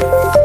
Bye.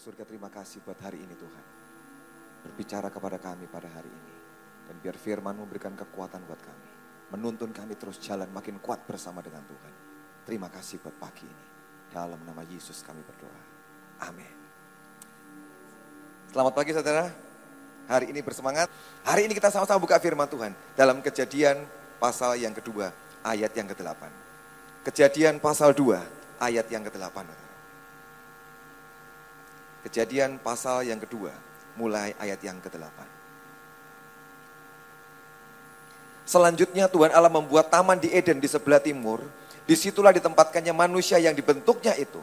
Surga terima kasih buat hari ini Tuhan. Berbicara kepada kami pada hari ini. Dan biar firman memberikan kekuatan buat kami. Menuntun kami terus jalan makin kuat bersama dengan Tuhan. Terima kasih buat pagi ini. Dalam nama Yesus kami berdoa. Amin. Selamat pagi saudara. Hari ini bersemangat. Hari ini kita sama-sama buka firman Tuhan. Dalam kejadian pasal yang kedua, ayat yang ke-8. Kejadian pasal 2, ayat yang ke-8. Kejadian pasal yang kedua, mulai ayat yang ke-8. Selanjutnya Tuhan Allah membuat taman di Eden di sebelah timur. Di situlah ditempatkannya manusia yang dibentuknya itu.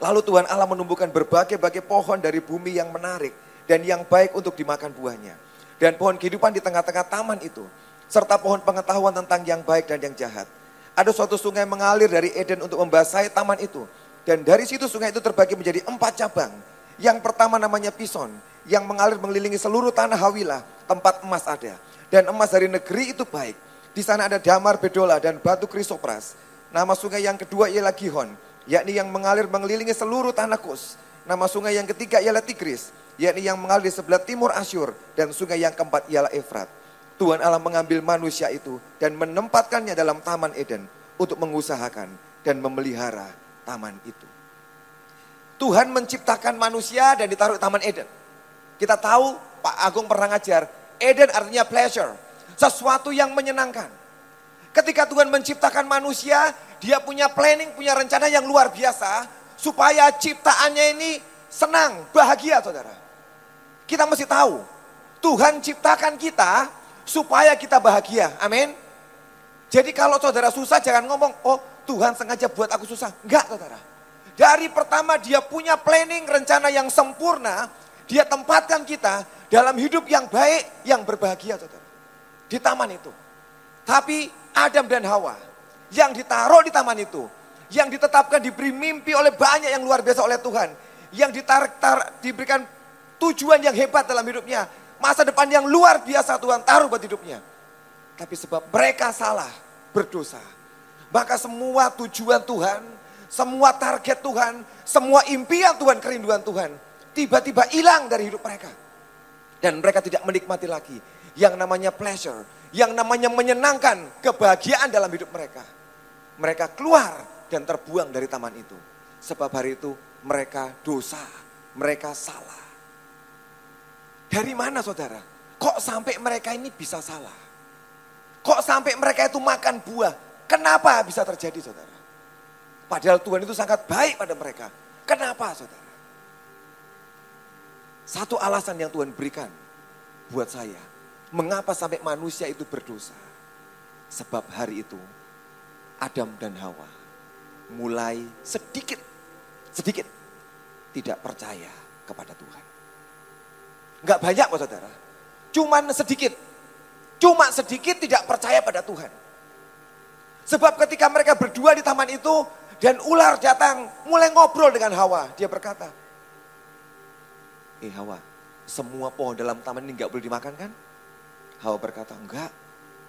Lalu Tuhan Allah menumbuhkan berbagai-bagai pohon dari bumi yang menarik dan yang baik untuk dimakan buahnya. Dan pohon kehidupan di tengah-tengah taman itu. Serta pohon pengetahuan tentang yang baik dan yang jahat. Ada suatu sungai mengalir dari Eden untuk membasahi taman itu. Dan dari situ sungai itu terbagi menjadi empat cabang yang pertama namanya Pison, yang mengalir mengelilingi seluruh tanah Hawilah, tempat emas ada. Dan emas dari negeri itu baik. Di sana ada damar bedola dan batu krisopras. Nama sungai yang kedua ialah Gihon, yakni yang mengalir mengelilingi seluruh tanah Kus. Nama sungai yang ketiga ialah Tigris, yakni yang mengalir di sebelah timur Asyur. Dan sungai yang keempat ialah Efrat. Tuhan Allah mengambil manusia itu dan menempatkannya dalam taman Eden untuk mengusahakan dan memelihara taman itu. Tuhan menciptakan manusia dan ditaruh di Taman Eden. Kita tahu Pak Agung pernah ngajar, Eden artinya pleasure, sesuatu yang menyenangkan. Ketika Tuhan menciptakan manusia, dia punya planning, punya rencana yang luar biasa supaya ciptaannya ini senang, bahagia saudara. Kita mesti tahu, Tuhan ciptakan kita supaya kita bahagia. Amin. Jadi kalau saudara susah jangan ngomong, oh Tuhan sengaja buat aku susah. Enggak saudara. Dari pertama dia punya planning, rencana yang sempurna. Dia tempatkan kita dalam hidup yang baik, yang berbahagia. Saudara. Di taman itu. Tapi Adam dan Hawa yang ditaruh di taman itu. Yang ditetapkan diberi mimpi oleh banyak yang luar biasa oleh Tuhan. Yang ditarik, tar, diberikan tujuan yang hebat dalam hidupnya. Masa depan yang luar biasa Tuhan taruh buat hidupnya. Tapi sebab mereka salah, berdosa. Maka semua tujuan Tuhan semua target Tuhan, semua impian Tuhan, kerinduan Tuhan, tiba-tiba hilang dari hidup mereka. Dan mereka tidak menikmati lagi yang namanya pleasure, yang namanya menyenangkan, kebahagiaan dalam hidup mereka. Mereka keluar dan terbuang dari taman itu. Sebab hari itu mereka dosa, mereka salah. Dari mana saudara? Kok sampai mereka ini bisa salah? Kok sampai mereka itu makan buah? Kenapa bisa terjadi saudara? Padahal Tuhan itu sangat baik pada mereka. Kenapa saudara? Satu alasan yang Tuhan berikan buat saya. Mengapa sampai manusia itu berdosa? Sebab hari itu Adam dan Hawa mulai sedikit, sedikit tidak percaya kepada Tuhan. Enggak banyak kok saudara. Cuman sedikit. Cuma sedikit tidak percaya pada Tuhan. Sebab ketika mereka berdua di taman itu, dan ular datang mulai ngobrol dengan Hawa. Dia berkata, eh Hawa, semua pohon dalam taman ini nggak boleh dimakan kan? Hawa berkata, enggak,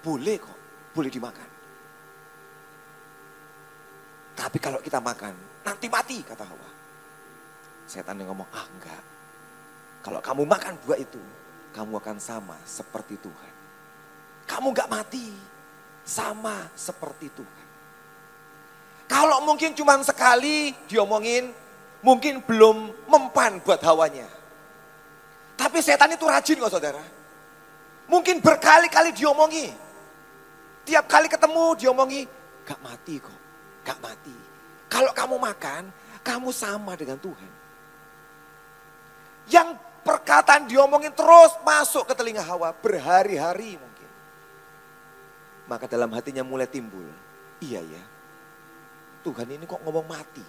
boleh kok, boleh dimakan. Tapi kalau kita makan, nanti mati, kata Hawa. Setan yang ngomong, ah enggak. Kalau kamu makan buah itu, kamu akan sama seperti Tuhan. Kamu enggak mati, sama seperti Tuhan. Kalau mungkin cuma sekali diomongin, mungkin belum mempan buat hawanya. Tapi setan itu rajin kok saudara. Mungkin berkali-kali diomongi. Tiap kali ketemu diomongi, gak mati kok, gak mati. Kalau kamu makan, kamu sama dengan Tuhan. Yang perkataan diomongin terus masuk ke telinga Hawa berhari-hari mungkin. Maka dalam hatinya mulai timbul, iya ya, Tuhan ini kok ngomong mati.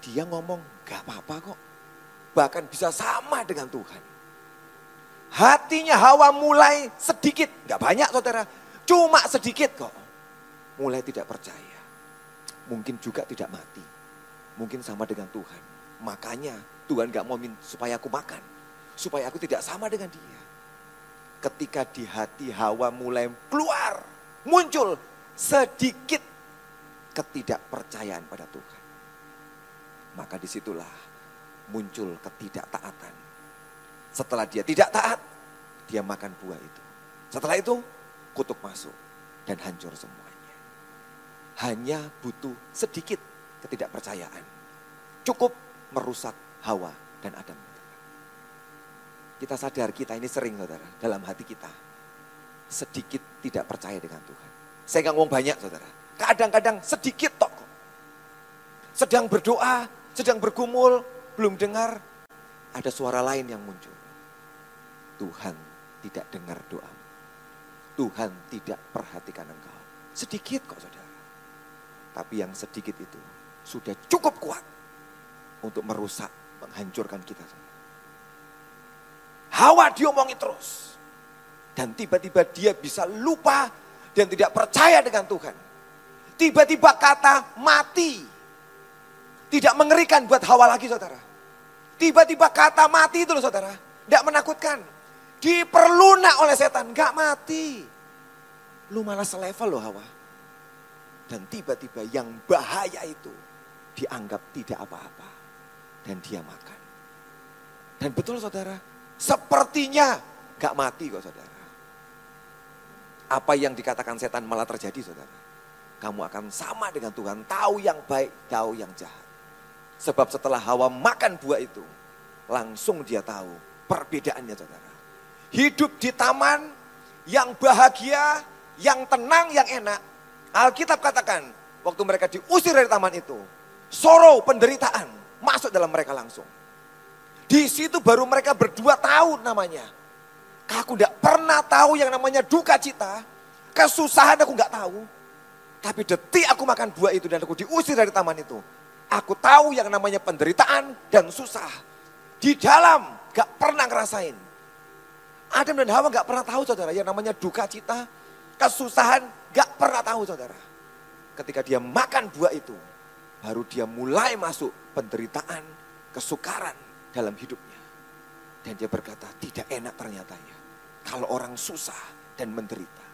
Dia ngomong gak apa-apa kok. Bahkan bisa sama dengan Tuhan. Hatinya Hawa mulai sedikit, gak banyak saudara. Cuma sedikit kok. Mulai tidak percaya. Mungkin juga tidak mati. Mungkin sama dengan Tuhan. Makanya Tuhan gak mau supaya aku makan. Supaya aku tidak sama dengan dia. Ketika di hati Hawa mulai keluar, muncul sedikit ketidakpercayaan pada Tuhan. Maka di situlah muncul ketidaktaatan. Setelah dia tidak taat, dia makan buah itu. Setelah itu kutuk masuk dan hancur semuanya. Hanya butuh sedikit ketidakpercayaan. Cukup merusak Hawa dan Adam. Kita sadar kita ini sering saudara dalam hati kita. Sedikit tidak percaya dengan Tuhan. Saya nggak ngomong banyak saudara. Kadang-kadang sedikit tok. Sedang berdoa, sedang bergumul, belum dengar. Ada suara lain yang muncul. Tuhan tidak dengar doa. Tuhan tidak perhatikan engkau. Sedikit kok saudara. Tapi yang sedikit itu sudah cukup kuat untuk merusak, menghancurkan kita. Hawa diomongi terus. Dan tiba-tiba dia bisa lupa dan tidak percaya dengan Tuhan. Tiba-tiba kata mati. Tidak mengerikan buat Hawa lagi saudara. Tiba-tiba kata mati itu loh saudara. Tidak menakutkan. Diperlunak oleh setan. Gak mati. Lu malah selevel loh Hawa. Dan tiba-tiba yang bahaya itu dianggap tidak apa-apa. Dan dia makan. Dan betul saudara, sepertinya gak mati kok saudara. Apa yang dikatakan setan malah terjadi saudara. Kamu akan sama dengan Tuhan, tahu yang baik, tahu yang jahat. Sebab setelah Hawa makan buah itu, langsung dia tahu perbedaannya saudara. Hidup di taman yang bahagia, yang tenang, yang enak. Alkitab katakan, waktu mereka diusir dari taman itu, sorrow, penderitaan, masuk dalam mereka langsung. Di situ baru mereka berdua tahun namanya. Aku tidak pernah tahu yang namanya duka cita. Kesusahan aku nggak tahu. Tapi detik aku makan buah itu dan aku diusir dari taman itu. Aku tahu yang namanya penderitaan dan susah. Di dalam gak pernah ngerasain. Adam dan Hawa gak pernah tahu saudara yang namanya duka cita, kesusahan gak pernah tahu saudara. Ketika dia makan buah itu, baru dia mulai masuk penderitaan, kesukaran dalam hidupnya. Dan dia berkata, tidak enak ternyata ya. Kalau orang susah dan menderita.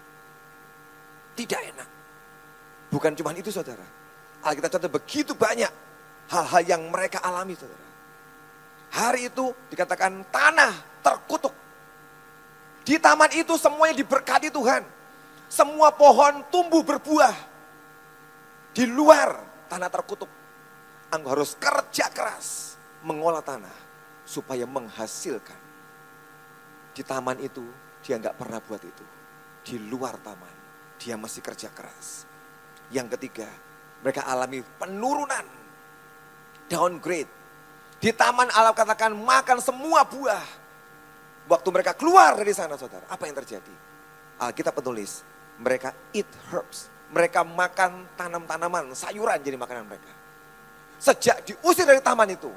Tidak enak. Bukan cuma itu saudara. Alkitab catat begitu banyak hal-hal yang mereka alami saudara. Hari itu dikatakan tanah terkutuk. Di taman itu semuanya diberkati Tuhan. Semua pohon tumbuh berbuah. Di luar tanah terkutuk. Engkau harus kerja keras mengolah tanah supaya menghasilkan. Di taman itu dia nggak pernah buat itu. Di luar taman dia masih kerja keras. Yang ketiga, mereka alami penurunan, downgrade. Di taman Allah katakan makan semua buah. Waktu mereka keluar dari sana saudara, apa yang terjadi? Alkitab penulis, mereka eat herbs. Mereka makan tanam-tanaman, sayuran jadi makanan mereka. Sejak diusir dari taman itu,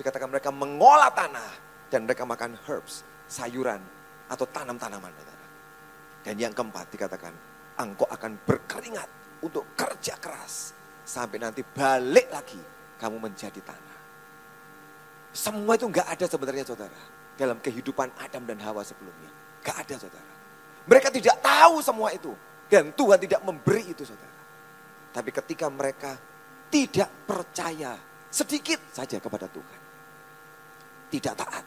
dikatakan mereka mengolah tanah dan mereka makan herbs, sayuran atau tanam-tanaman. Dan yang keempat dikatakan, engkau akan berkeringat untuk kerja keras sampai nanti balik lagi kamu menjadi tanah. Semua itu enggak ada sebenarnya saudara dalam kehidupan Adam dan Hawa sebelumnya. Enggak ada saudara. Mereka tidak tahu semua itu dan Tuhan tidak memberi itu saudara. Tapi ketika mereka tidak percaya sedikit saja kepada Tuhan. Tidak taat.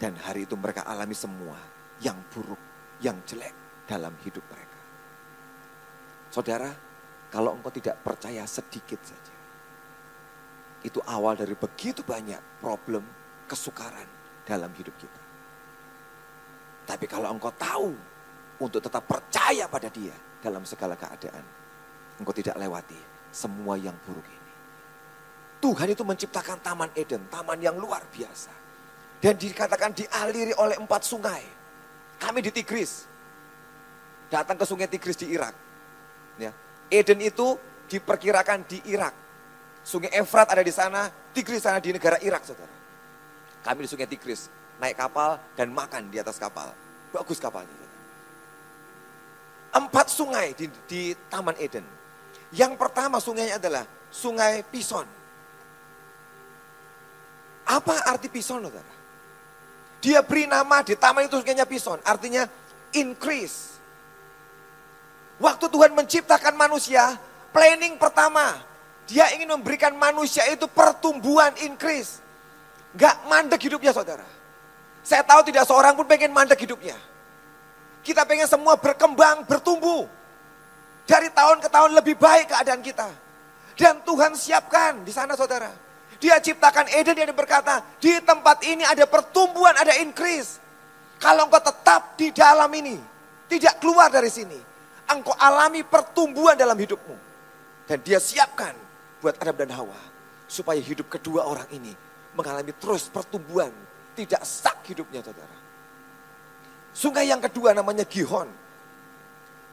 Dan hari itu mereka alami semua yang buruk, yang jelek dalam hidup mereka. Saudara, kalau engkau tidak percaya sedikit saja. Itu awal dari begitu banyak problem, kesukaran dalam hidup kita. Tapi kalau engkau tahu untuk tetap percaya pada dia dalam segala keadaan. Engkau tidak lewati semua yang buruk ini. Tuhan itu menciptakan taman Eden, taman yang luar biasa. Dan dikatakan dialiri oleh empat sungai. Kami di Tigris. Datang ke sungai Tigris di Irak. Ya. Eden itu diperkirakan di Irak. Sungai Efrat ada di sana, Tigris sana di negara Irak, saudara. Kami di sungai Tigris, naik kapal dan makan di atas kapal. Bagus kapalnya. Saudara. Empat sungai di, di Taman Eden. Yang pertama sungainya adalah sungai Pison. Apa arti Pison, saudara? Dia beri nama di taman itu sungainya Pison, artinya increase Waktu Tuhan menciptakan manusia, planning pertama, dia ingin memberikan manusia itu pertumbuhan increase. Gak mandek hidupnya saudara. Saya tahu tidak seorang pun pengen mandek hidupnya. Kita pengen semua berkembang, bertumbuh. Dari tahun ke tahun lebih baik keadaan kita. Dan Tuhan siapkan di sana saudara. Dia ciptakan Eden yang berkata, di tempat ini ada pertumbuhan, ada increase. Kalau engkau tetap di dalam ini, tidak keluar dari sini. Engkau alami pertumbuhan dalam hidupmu. Dan dia siapkan buat Adam dan Hawa. Supaya hidup kedua orang ini mengalami terus pertumbuhan. Tidak sak hidupnya saudara. Sungai yang kedua namanya Gihon.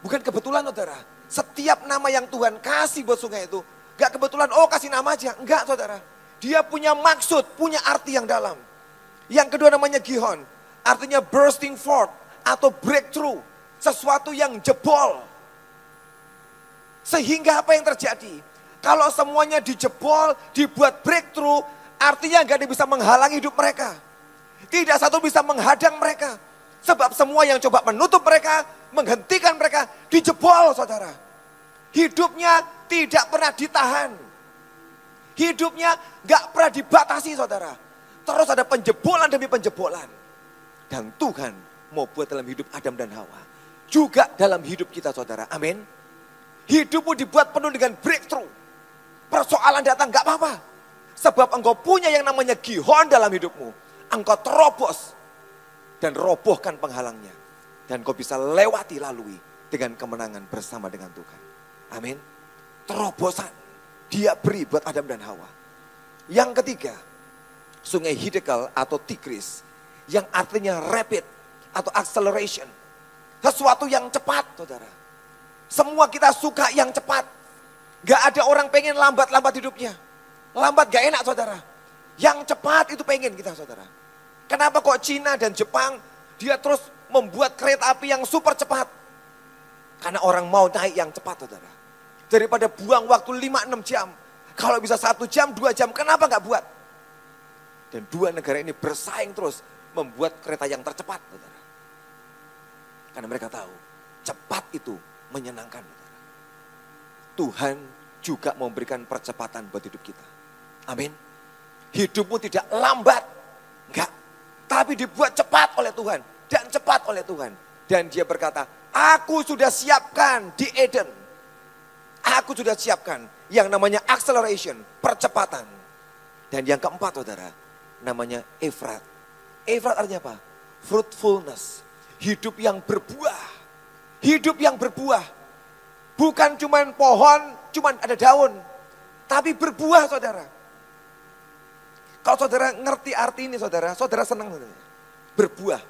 Bukan kebetulan saudara. Setiap nama yang Tuhan kasih buat sungai itu. Gak kebetulan, oh kasih nama aja. Enggak saudara. Dia punya maksud, punya arti yang dalam. Yang kedua namanya Gihon. Artinya bursting forth atau breakthrough. Sesuatu yang jebol. Sehingga apa yang terjadi? Kalau semuanya dijebol, dibuat breakthrough, artinya gak ada bisa menghalangi hidup mereka. Tidak satu bisa menghadang mereka. Sebab semua yang coba menutup mereka, menghentikan mereka, dijebol saudara. Hidupnya tidak pernah ditahan. Hidupnya gak pernah dibatasi saudara. Terus ada penjebolan demi penjebolan. Dan Tuhan mau buat dalam hidup Adam dan Hawa. Juga dalam hidup kita saudara. Amin. Hidupmu dibuat penuh dengan breakthrough. Persoalan datang gak apa-apa. Sebab engkau punya yang namanya gihon dalam hidupmu. Engkau terobos dan robohkan penghalangnya. Dan kau bisa lewati lalui dengan kemenangan bersama dengan Tuhan. Amin. Terobosan dia beri buat Adam dan Hawa. Yang ketiga, sungai Hidekal atau Tigris yang artinya rapid atau acceleration. Sesuatu yang cepat, saudara. Semua kita suka yang cepat. Gak ada orang pengen lambat-lambat hidupnya. Lambat gak enak, saudara. Yang cepat itu pengen kita, saudara. Kenapa kok Cina dan Jepang dia terus membuat kereta api yang super cepat? Karena orang mau naik yang cepat, saudara. Daripada buang waktu 5-6 jam. Kalau bisa satu jam, dua jam, kenapa nggak buat? Dan dua negara ini bersaing terus membuat kereta yang tercepat, saudara. Karena mereka tahu, cepat itu menyenangkan. Tuhan juga memberikan percepatan buat hidup kita. Amin. Hidupmu tidak lambat. Enggak tapi dibuat cepat oleh Tuhan dan cepat oleh Tuhan. Dan dia berkata, aku sudah siapkan di Eden. Aku sudah siapkan yang namanya acceleration, percepatan. Dan yang keempat saudara, namanya Efrat. Efrat artinya apa? Fruitfulness. Hidup yang berbuah. Hidup yang berbuah. Bukan cuman pohon, cuman ada daun. Tapi berbuah saudara. Kalau saudara ngerti arti ini saudara, saudara senang saudara. Berbuah.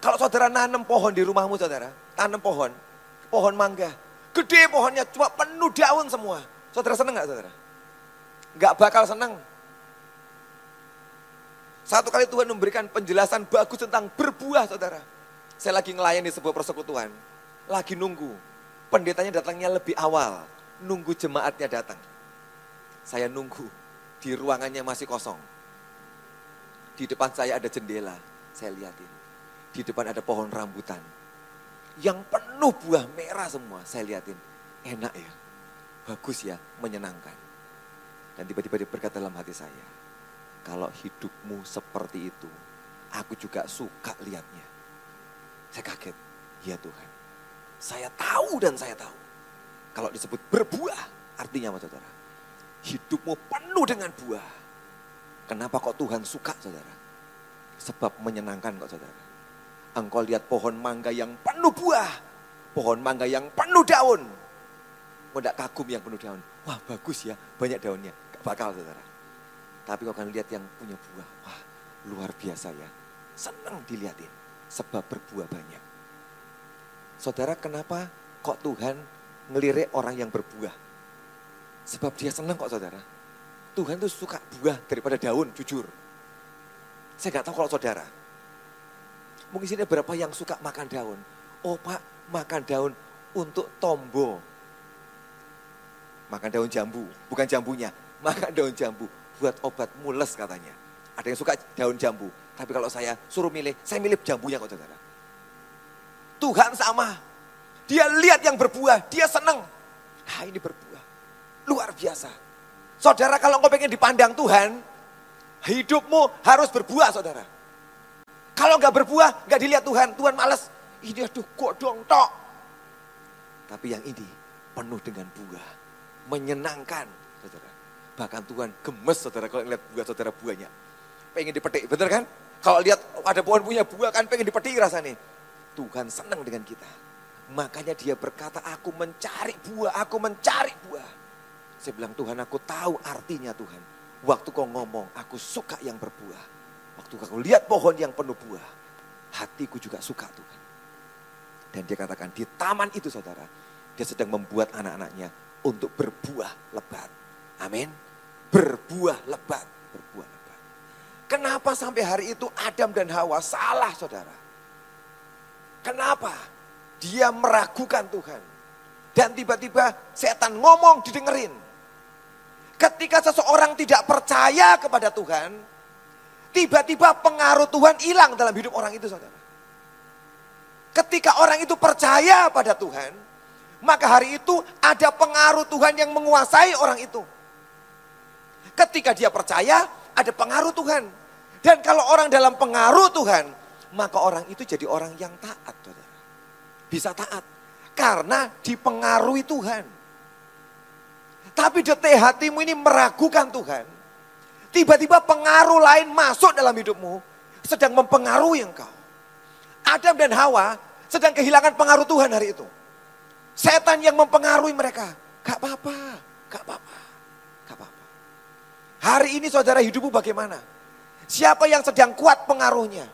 Kalau saudara nanam pohon di rumahmu saudara, tanam pohon, pohon mangga. Gede pohonnya, cuma penuh daun semua. Saudara senang gak saudara? Gak bakal senang. Satu kali Tuhan memberikan penjelasan bagus tentang berbuah saudara. Saya lagi ngelayani sebuah persekutuan. Lagi nunggu. Pendetanya datangnya lebih awal. Nunggu jemaatnya datang. Saya nunggu di ruangannya masih kosong. Di depan saya ada jendela, saya lihatin. Di depan ada pohon rambutan. Yang penuh buah merah semua, saya lihatin. Enak ya, bagus ya, menyenangkan. Dan tiba-tiba dia berkata dalam hati saya, kalau hidupmu seperti itu, aku juga suka lihatnya. Saya kaget, ya Tuhan. Saya tahu dan saya tahu. Kalau disebut berbuah, artinya apa saudara? hidupmu penuh dengan buah. Kenapa kok Tuhan suka saudara? Sebab menyenangkan kok saudara. Engkau lihat pohon mangga yang penuh buah. Pohon mangga yang penuh daun. Tidak kagum yang penuh daun. Wah bagus ya, banyak daunnya. Gak bakal saudara. Tapi kau akan lihat yang punya buah. Wah luar biasa ya. Senang dilihatin. Sebab berbuah banyak. Saudara kenapa kok Tuhan ngelirik orang yang berbuah? Sebab dia senang kok saudara. Tuhan tuh suka buah daripada daun, jujur. Saya nggak tahu kalau saudara. Mungkin sini berapa yang suka makan daun. Oh pak, makan daun untuk tombo. Makan daun jambu, bukan jambunya. Makan daun jambu buat obat mules katanya. Ada yang suka daun jambu. Tapi kalau saya suruh milih, saya milih jambunya kok saudara. Tuhan sama. Dia lihat yang berbuah, dia senang. Nah ini berbuah. Luar biasa. Saudara kalau engkau pengen dipandang Tuhan, Hidupmu harus berbuah saudara. Kalau nggak berbuah, nggak dilihat Tuhan. Tuhan males. Ini aduh kok dong tok. Tapi yang ini penuh dengan buah. Menyenangkan saudara. Bahkan Tuhan gemes saudara kalau ngeliat buah saudara buahnya. Pengen dipetik, bener kan? Kalau lihat ada pohon punya buah kan pengen dipetik rasanya. Tuhan senang dengan kita. Makanya dia berkata, aku mencari buah, aku mencari buah. Saya bilang, Tuhan aku tahu artinya Tuhan. Waktu kau ngomong, aku suka yang berbuah. Waktu kau lihat pohon yang penuh buah, hatiku juga suka Tuhan. Dan dia katakan, di taman itu saudara, dia sedang membuat anak-anaknya untuk berbuah lebat. Amin. Berbuah lebat, berbuah. Kenapa sampai hari itu Adam dan Hawa salah saudara? Kenapa? Dia meragukan Tuhan. Dan tiba-tiba setan ngomong didengerin. Ketika seseorang tidak percaya kepada Tuhan, tiba-tiba pengaruh Tuhan hilang dalam hidup orang itu saudara. Ketika orang itu percaya pada Tuhan, maka hari itu ada pengaruh Tuhan yang menguasai orang itu. Ketika dia percaya, ada pengaruh Tuhan. Dan kalau orang dalam pengaruh Tuhan, maka orang itu jadi orang yang taat. Bisa taat. Karena dipengaruhi Tuhan. Tapi detik hatimu ini meragukan Tuhan. Tiba-tiba pengaruh lain masuk dalam hidupmu. Sedang mempengaruhi engkau. Adam dan Hawa sedang kehilangan pengaruh Tuhan hari itu. Setan yang mempengaruhi mereka. Gak apa-apa, gak apa-apa. Hari ini saudara hidupmu bagaimana? Siapa yang sedang kuat pengaruhnya?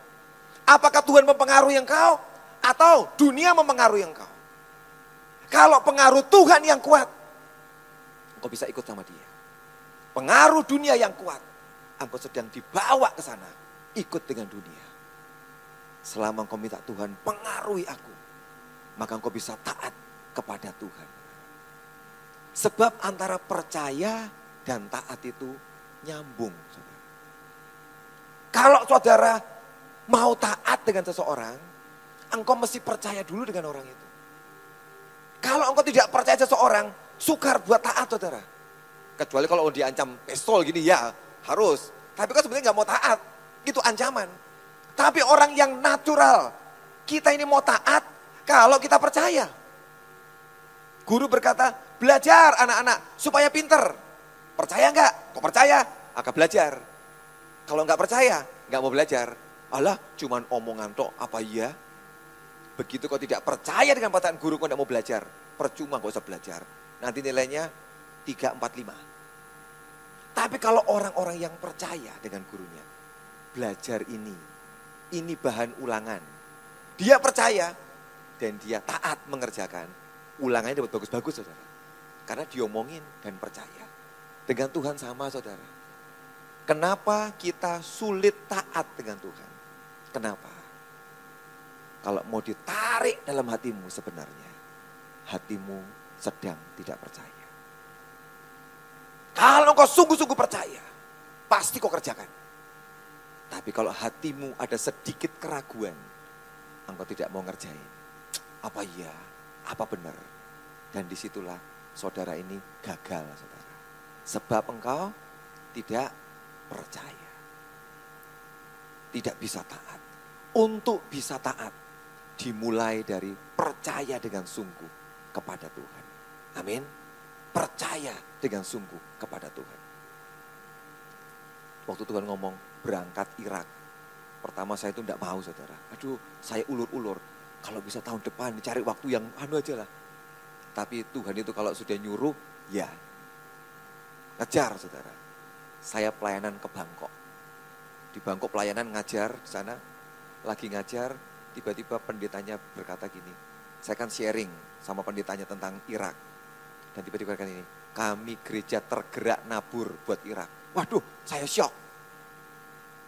Apakah Tuhan mempengaruhi engkau? Atau dunia mempengaruhi engkau? Kalau pengaruh Tuhan yang kuat, engkau bisa ikut sama dia. Pengaruh dunia yang kuat, engkau sedang dibawa ke sana. Ikut dengan dunia. Selama engkau minta Tuhan pengaruhi aku, maka engkau bisa taat kepada Tuhan. Sebab antara percaya dan taat itu nyambung. Kalau saudara mau taat dengan seseorang, engkau mesti percaya dulu dengan orang itu. Kalau engkau tidak percaya seseorang, sukar buat taat saudara. Kecuali kalau diancam pistol gini ya harus. Tapi kan sebenarnya nggak mau taat, itu ancaman. Tapi orang yang natural, kita ini mau taat kalau kita percaya. Guru berkata, belajar anak-anak supaya pinter. Percaya nggak? Kok percaya? Akan belajar. Kalau nggak percaya, nggak mau belajar. Allah cuman omongan tok, apa iya? Begitu kau tidak percaya dengan perkataan guru, kau tidak mau belajar. Percuma kau usah belajar. Nanti nilainya 3, 4, 5. Tapi kalau orang-orang yang percaya dengan gurunya, belajar ini, ini bahan ulangan. Dia percaya dan dia taat mengerjakan. Ulangannya dapat bagus-bagus saudara. Karena diomongin dan percaya. Dengan Tuhan sama saudara. Kenapa kita sulit taat dengan Tuhan? Kenapa? Kalau mau ditarik dalam hatimu sebenarnya, hatimu sedang tidak percaya. Kalau kau sungguh-sungguh percaya, pasti kau kerjakan. Tapi kalau hatimu ada sedikit keraguan, engkau tidak mau ngerjain. Apa iya? Apa benar? Dan di situlah saudara ini gagal saudara. Sebab engkau tidak percaya tidak bisa taat. Untuk bisa taat, dimulai dari percaya dengan sungguh kepada Tuhan. Amin. Percaya dengan sungguh kepada Tuhan. Waktu Tuhan ngomong berangkat Irak. Pertama saya itu tidak mau saudara. Aduh saya ulur-ulur. Kalau bisa tahun depan cari waktu yang anu aja lah. Tapi Tuhan itu kalau sudah nyuruh ya. Ngejar saudara. Saya pelayanan ke Bangkok di Bangkok pelayanan ngajar di sana, lagi ngajar, tiba-tiba pendetanya berkata gini, saya kan sharing sama pendetanya tentang Irak. Dan tiba-tiba kan ini, kami gereja tergerak nabur buat Irak. Waduh, saya shock.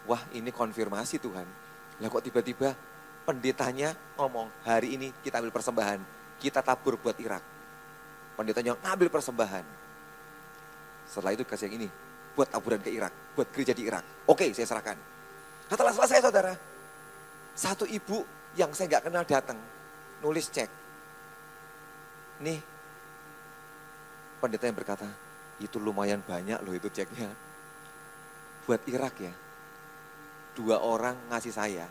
Wah ini konfirmasi Tuhan. Lah kok tiba-tiba pendetanya ngomong, hari ini kita ambil persembahan, kita tabur buat Irak. Pendetanya ngambil persembahan. Setelah itu kasih yang ini, buat taburan ke Irak, buat gereja di Irak. Oke, saya serahkan. Setelah selesai saudara, satu ibu yang saya nggak kenal datang, nulis cek. Nih, pendeta yang berkata, itu lumayan banyak loh itu ceknya. buat Irak ya. Dua orang ngasih saya.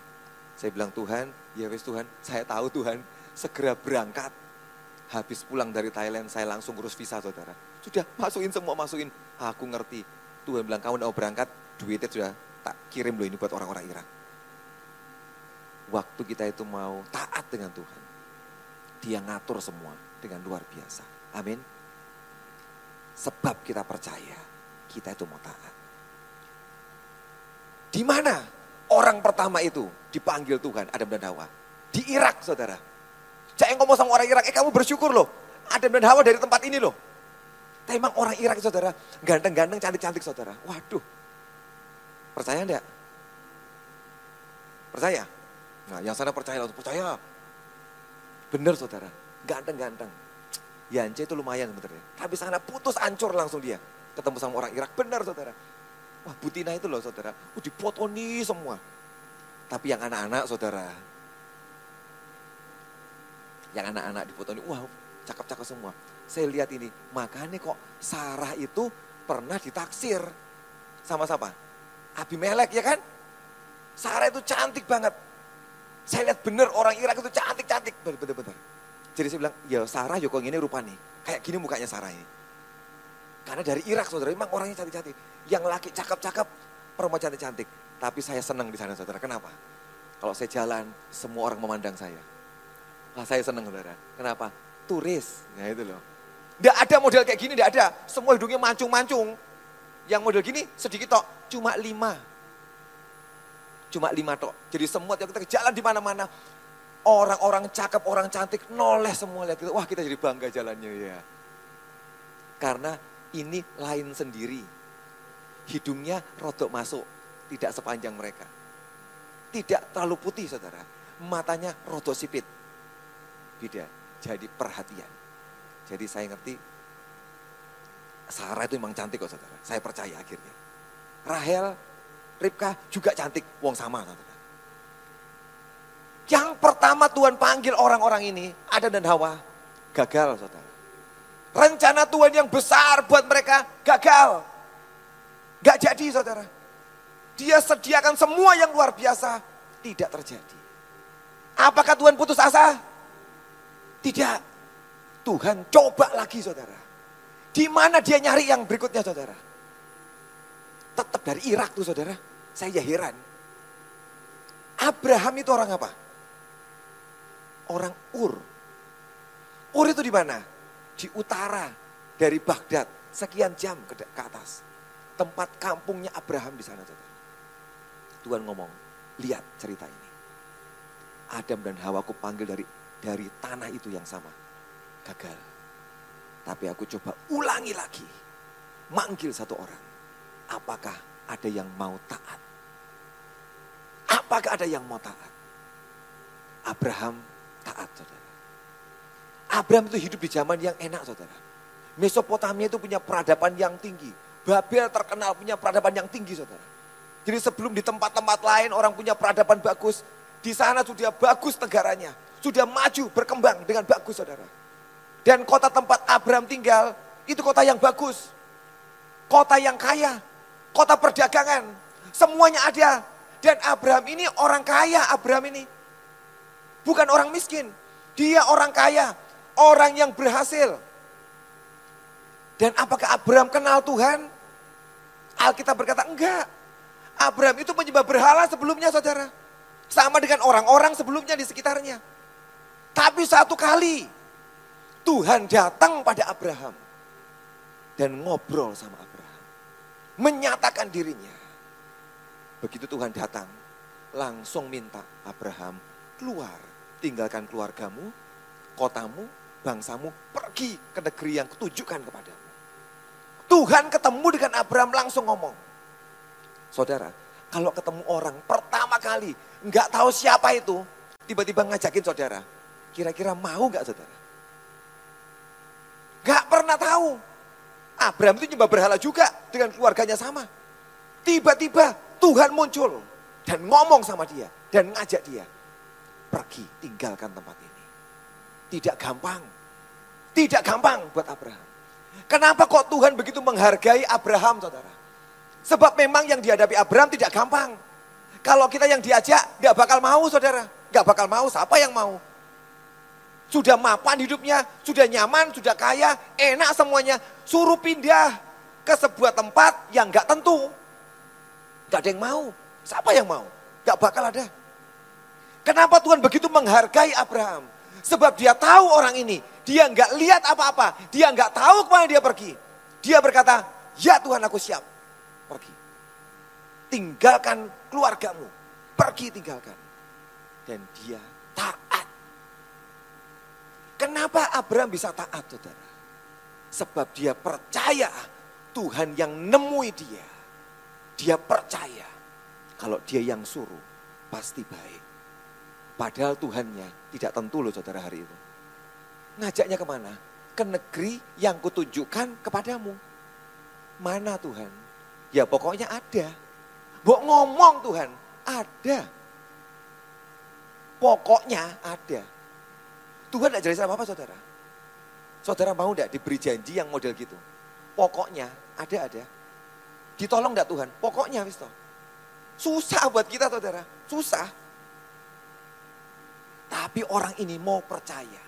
Saya bilang Tuhan, ya wes Tuhan, saya tahu Tuhan, segera berangkat. Habis pulang dari Thailand, saya langsung urus visa saudara. Sudah masukin semua, masukin. Aku ngerti. Tuhan bilang, kamu mau berangkat, duitnya sudah tak kirim loh ini buat orang-orang Irak. Waktu kita itu mau taat dengan Tuhan. Dia ngatur semua dengan luar biasa. Amin. Sebab kita percaya, kita itu mau taat. Di mana orang pertama itu dipanggil Tuhan, Adam dan Hawa? Di Irak, saudara. Jangan ngomong sama orang Irak, eh kamu bersyukur loh. Adam dan Hawa dari tempat ini loh. Tapi emang orang Irak, saudara, ganteng-ganteng, cantik-cantik, saudara. Waduh. Percaya enggak? Percaya? Nah, yang sana percaya langsung percaya. Bener, saudara. Ganteng-ganteng. Yance itu lumayan sebenarnya. Tapi sana putus ancur langsung dia. Ketemu sama orang Irak. Benar, saudara. Wah Butina itu loh saudara, oh, dipotoni semua. Tapi yang anak-anak saudara, yang anak-anak dipotoni, wah cakep-cakep semua. Saya lihat ini, makanya kok Sarah itu pernah ditaksir sama siapa? Abimelek ya kan? Sarah itu cantik banget. Saya lihat bener orang Irak itu cantik-cantik. Bener-bener. Jadi saya bilang, ya Sarah ya kok ini rupa nih. Kayak gini mukanya Sarah ini. Karena dari Irak saudara, memang orangnya cantik-cantik. Yang laki cakep-cakep, perempuan cantik-cantik. Tapi saya senang di sana saudara, kenapa? Kalau saya jalan, semua orang memandang saya. Wah saya senang saudara, kenapa? Turis, nah itu loh. Tidak ada model kayak gini, tidak ada. Semua hidungnya mancung-mancung. Yang model gini sedikit tok, cuma lima. Cuma lima tok. Jadi semua yang kita jalan di mana-mana, orang-orang cakep, orang cantik, noleh semua lihat kita. Wah kita jadi bangga jalannya ya. Karena ini lain sendiri. Hidungnya rodok masuk, tidak sepanjang mereka. Tidak terlalu putih saudara. Matanya rodok sipit. Beda, jadi perhatian. Jadi saya ngerti, Sarah itu memang cantik kok saudara. Saya percaya akhirnya. Rahel, Ribka juga cantik, wong sama saudara. Yang pertama Tuhan panggil orang-orang ini, Adam dan Hawa, gagal saudara. Rencana Tuhan yang besar buat mereka gagal. Gak jadi saudara. Dia sediakan semua yang luar biasa. Tidak terjadi. Apakah Tuhan putus asa? Tidak. Tuhan coba lagi saudara. Di mana dia nyari yang berikutnya saudara? Tetap dari Irak tuh saudara. Saya heran. Abraham itu orang apa? Orang Ur. Ur itu di mana? di utara dari Baghdad, sekian jam ke, ke atas. Tempat kampungnya Abraham di sana. Tuhan ngomong, lihat cerita ini. Adam dan Hawa aku panggil dari dari tanah itu yang sama. Gagal. Tapi aku coba ulangi lagi. Manggil satu orang. Apakah ada yang mau taat? Apakah ada yang mau taat? Abraham taat saudara. Abraham itu hidup di zaman yang enak saudara. Mesopotamia itu punya peradaban yang tinggi. Babel terkenal punya peradaban yang tinggi saudara. Jadi sebelum di tempat-tempat lain orang punya peradaban bagus. Di sana sudah bagus negaranya. Sudah maju, berkembang dengan bagus saudara. Dan kota tempat Abraham tinggal itu kota yang bagus. Kota yang kaya. Kota perdagangan. Semuanya ada. Dan Abraham ini orang kaya Abraham ini. Bukan orang miskin. Dia orang kaya orang yang berhasil. Dan apakah Abraham kenal Tuhan? Alkitab berkata enggak. Abraham itu menyembah berhala sebelumnya saudara. Sama dengan orang-orang sebelumnya di sekitarnya. Tapi satu kali Tuhan datang pada Abraham. Dan ngobrol sama Abraham. Menyatakan dirinya. Begitu Tuhan datang, langsung minta Abraham keluar. Tinggalkan keluargamu, kotamu, bangsamu pergi ke negeri yang kutujukan kepadamu. Tuhan ketemu dengan Abraham langsung ngomong. Saudara, kalau ketemu orang pertama kali nggak tahu siapa itu, tiba-tiba ngajakin saudara, kira-kira mau nggak saudara? Nggak pernah tahu. Abraham itu nyembah berhala juga dengan keluarganya sama. Tiba-tiba Tuhan muncul dan ngomong sama dia dan ngajak dia pergi tinggalkan tempat ini. Tidak gampang. Tidak gampang buat Abraham. Kenapa kok Tuhan begitu menghargai Abraham saudara? Sebab memang yang dihadapi Abraham tidak gampang. Kalau kita yang diajak, nggak bakal mau saudara. Nggak bakal mau, siapa yang mau? Sudah mapan hidupnya, sudah nyaman, sudah kaya, enak semuanya. Suruh pindah ke sebuah tempat yang nggak tentu. Nggak ada yang mau. Siapa yang mau? Nggak bakal ada. Kenapa Tuhan begitu menghargai Abraham? Sebab dia tahu orang ini. Dia nggak lihat apa-apa. Dia nggak tahu ke mana dia pergi. Dia berkata, ya Tuhan aku siap. Pergi. Tinggalkan keluargamu. Pergi tinggalkan. Dan dia taat. Kenapa Abraham bisa taat saudara? Sebab dia percaya Tuhan yang nemui dia. Dia percaya kalau dia yang suruh pasti baik. Padahal Tuhannya tidak tentu loh saudara hari itu. Ngajaknya ke mana? Ke negeri yang kutunjukkan kepadamu. Mana Tuhan? Ya pokoknya ada. Bok ngomong Tuhan, ada. Pokoknya ada. Tuhan tidak jelasin apa-apa saudara. Saudara mau tidak diberi janji yang model gitu? Pokoknya ada-ada. Ditolong tidak Tuhan? Pokoknya Wisto. Susah buat kita saudara, susah. Tapi orang ini mau percaya.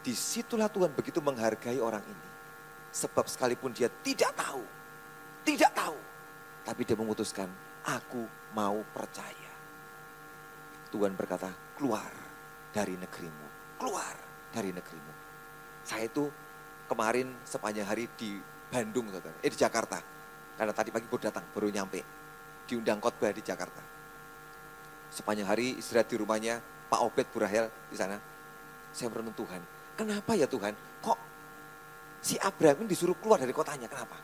Di situlah Tuhan begitu menghargai orang ini. Sebab sekalipun dia tidak tahu, tidak tahu. Tapi dia memutuskan, aku mau percaya. Tuhan berkata, keluar dari negerimu. Keluar dari negerimu. Saya itu kemarin sepanjang hari di Bandung, saudara. eh di Jakarta. Karena tadi pagi baru datang, baru nyampe. Diundang khotbah di Jakarta. Sepanjang hari istirahat di rumahnya, Pak Obed Burahel di sana. Saya merenung Tuhan, kenapa ya Tuhan? Kok si Abraham ini disuruh keluar dari kotanya, kenapa?